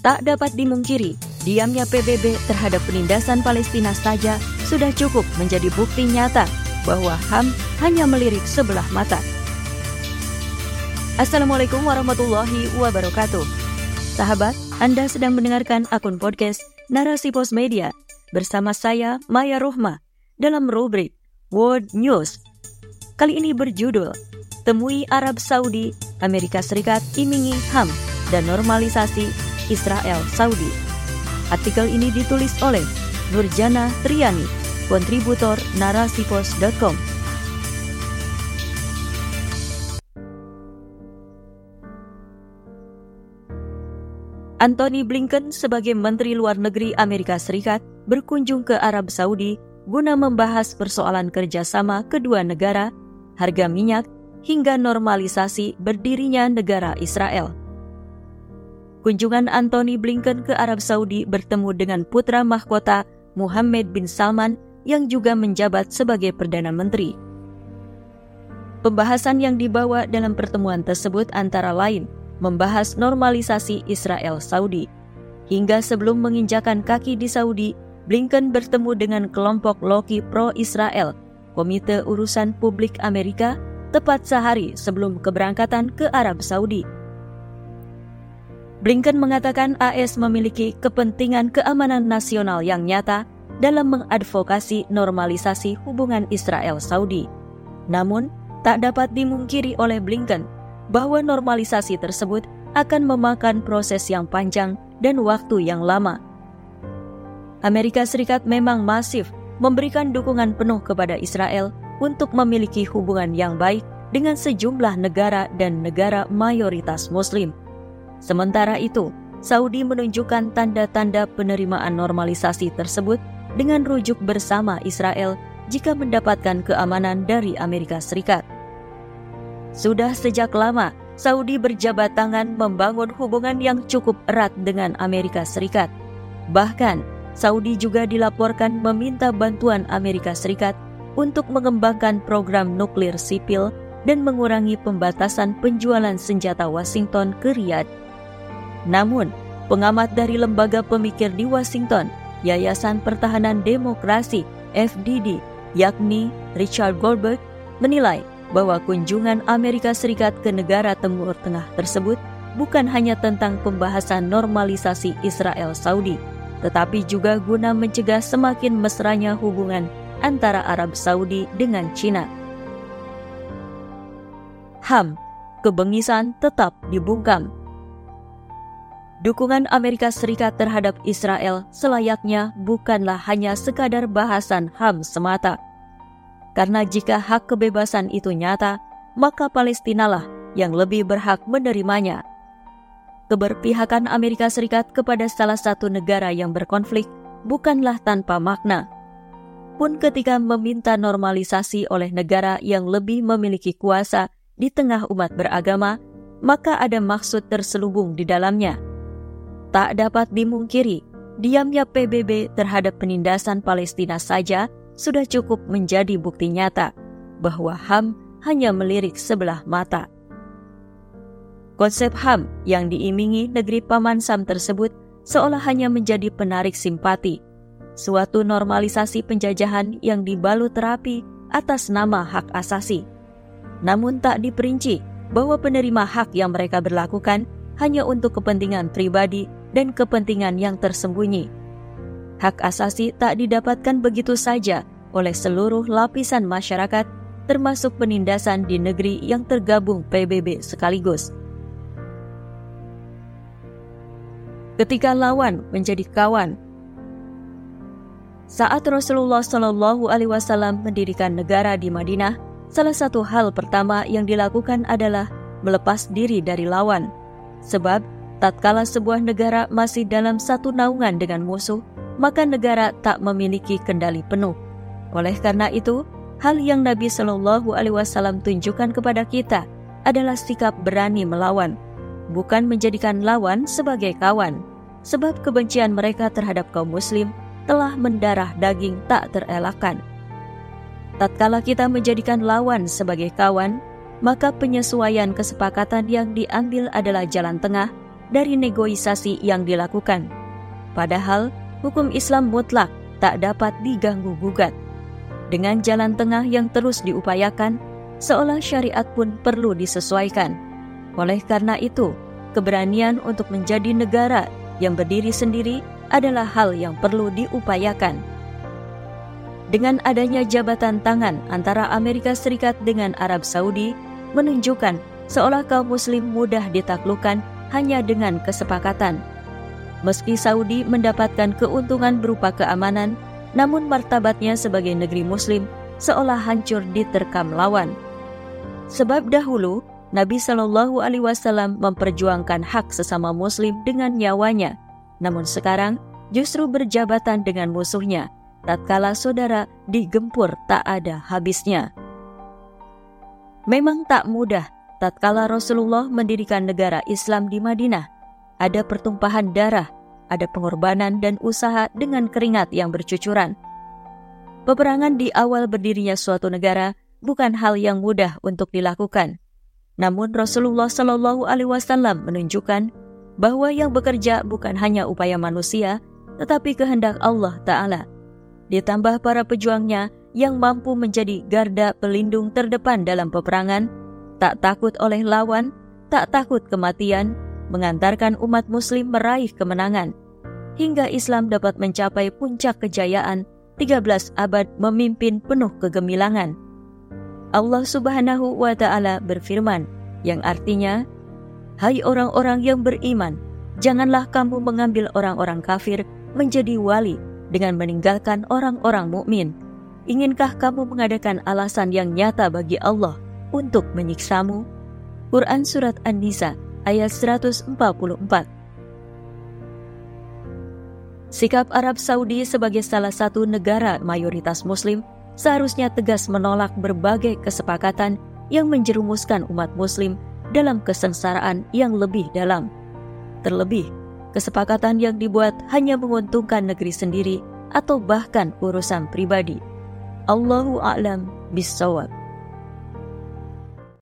Tak dapat dimungkiri, diamnya PBB terhadap penindasan Palestina saja sudah cukup menjadi bukti nyata bahwa HAM hanya melirik sebelah mata. Assalamualaikum warahmatullahi wabarakatuh. Sahabat, Anda sedang mendengarkan akun podcast Narasi Pos Media bersama saya Maya Rohma dalam rubrik World News. Kali ini berjudul Temui Arab Saudi, Amerika Serikat imingi HAM dan normalisasi Israel Saudi. Artikel ini ditulis oleh Nurjana Triani, kontributor narasipos.com. Anthony Blinken sebagai Menteri Luar Negeri Amerika Serikat berkunjung ke Arab Saudi guna membahas persoalan kerjasama kedua negara, harga minyak, hingga normalisasi berdirinya negara Israel. Kunjungan Anthony Blinken ke Arab Saudi bertemu dengan putra mahkota Muhammad bin Salman yang juga menjabat sebagai Perdana Menteri. Pembahasan yang dibawa dalam pertemuan tersebut antara lain membahas normalisasi Israel Saudi. Hingga sebelum menginjakan kaki di Saudi, Blinken bertemu dengan kelompok Loki pro-Israel, Komite Urusan Publik Amerika, tepat sehari sebelum keberangkatan ke Arab Saudi. Blinken mengatakan AS memiliki kepentingan keamanan nasional yang nyata dalam mengadvokasi normalisasi hubungan Israel-Saudi. Namun, tak dapat dimungkiri oleh Blinken bahwa normalisasi tersebut akan memakan proses yang panjang dan waktu yang lama. Amerika Serikat memang masif memberikan dukungan penuh kepada Israel untuk memiliki hubungan yang baik dengan sejumlah negara dan negara mayoritas Muslim. Sementara itu, Saudi menunjukkan tanda-tanda penerimaan normalisasi tersebut dengan rujuk bersama Israel jika mendapatkan keamanan dari Amerika Serikat. Sudah sejak lama, Saudi berjabat tangan membangun hubungan yang cukup erat dengan Amerika Serikat. Bahkan, Saudi juga dilaporkan meminta bantuan Amerika Serikat untuk mengembangkan program nuklir sipil dan mengurangi pembatasan penjualan senjata Washington ke Riyadh. Namun, pengamat dari lembaga pemikir di Washington, Yayasan Pertahanan Demokrasi FDD, yakni Richard Goldberg, menilai bahwa kunjungan Amerika Serikat ke negara Timur Tengah tersebut bukan hanya tentang pembahasan normalisasi Israel Saudi, tetapi juga guna mencegah semakin mesranya hubungan antara Arab Saudi dengan Cina. HAM, kebengisan tetap dibungkam dukungan Amerika Serikat terhadap Israel selayaknya bukanlah hanya sekadar bahasan HAM semata. Karena jika hak kebebasan itu nyata, maka Palestinalah yang lebih berhak menerimanya. Keberpihakan Amerika Serikat kepada salah satu negara yang berkonflik bukanlah tanpa makna. Pun ketika meminta normalisasi oleh negara yang lebih memiliki kuasa di tengah umat beragama, maka ada maksud terselubung di dalamnya – Tak dapat dimungkiri, diamnya PBB terhadap penindasan Palestina saja sudah cukup menjadi bukti nyata bahwa HAM hanya melirik sebelah mata. Konsep HAM yang diimingi negeri Paman Sam tersebut seolah hanya menjadi penarik simpati, suatu normalisasi penjajahan yang dibalut terapi atas nama hak asasi. Namun tak diperinci bahwa penerima hak yang mereka berlakukan hanya untuk kepentingan pribadi dan kepentingan yang tersembunyi. Hak asasi tak didapatkan begitu saja oleh seluruh lapisan masyarakat, termasuk penindasan di negeri yang tergabung PBB sekaligus. Ketika lawan menjadi kawan, saat Rasulullah Shallallahu Alaihi Wasallam mendirikan negara di Madinah, salah satu hal pertama yang dilakukan adalah melepas diri dari lawan, sebab tatkala sebuah negara masih dalam satu naungan dengan musuh, maka negara tak memiliki kendali penuh. Oleh karena itu, hal yang Nabi Shallallahu Alaihi Wasallam tunjukkan kepada kita adalah sikap berani melawan, bukan menjadikan lawan sebagai kawan, sebab kebencian mereka terhadap kaum Muslim telah mendarah daging tak terelakkan. Tatkala kita menjadikan lawan sebagai kawan, maka penyesuaian kesepakatan yang diambil adalah jalan tengah dari negosiasi yang dilakukan. Padahal hukum Islam mutlak tak dapat diganggu-gugat. Dengan jalan tengah yang terus diupayakan, seolah syariat pun perlu disesuaikan. Oleh karena itu, keberanian untuk menjadi negara yang berdiri sendiri adalah hal yang perlu diupayakan. Dengan adanya jabatan tangan antara Amerika Serikat dengan Arab Saudi, menunjukkan seolah kaum muslim mudah ditaklukkan hanya dengan kesepakatan. Meski Saudi mendapatkan keuntungan berupa keamanan, namun martabatnya sebagai negeri muslim seolah hancur diterkam lawan. Sebab dahulu Nabi Shallallahu Alaihi Wasallam memperjuangkan hak sesama Muslim dengan nyawanya, namun sekarang justru berjabatan dengan musuhnya. Tatkala saudara digempur tak ada habisnya. Memang tak mudah tatkala Rasulullah mendirikan negara Islam di Madinah. Ada pertumpahan darah, ada pengorbanan dan usaha dengan keringat yang bercucuran. Peperangan di awal berdirinya suatu negara bukan hal yang mudah untuk dilakukan. Namun Rasulullah Shallallahu Alaihi Wasallam menunjukkan bahwa yang bekerja bukan hanya upaya manusia, tetapi kehendak Allah Taala. Ditambah para pejuangnya yang mampu menjadi garda pelindung terdepan dalam peperangan, tak takut oleh lawan, tak takut kematian, mengantarkan umat Muslim meraih kemenangan, hingga Islam dapat mencapai puncak kejayaan 13 abad memimpin penuh kegemilangan. Allah Subhanahu wa Ta'ala berfirman, yang artinya, "Hai orang-orang yang beriman, janganlah kamu mengambil orang-orang kafir menjadi wali dengan meninggalkan orang-orang mukmin." Inginkah kamu mengadakan alasan yang nyata bagi Allah untuk menyiksamu? Quran Surat An-Nisa ayat 144 Sikap Arab Saudi sebagai salah satu negara mayoritas muslim seharusnya tegas menolak berbagai kesepakatan yang menjerumuskan umat muslim dalam kesengsaraan yang lebih dalam. Terlebih, kesepakatan yang dibuat hanya menguntungkan negeri sendiri atau bahkan urusan pribadi. Allahu a'lam bissawab.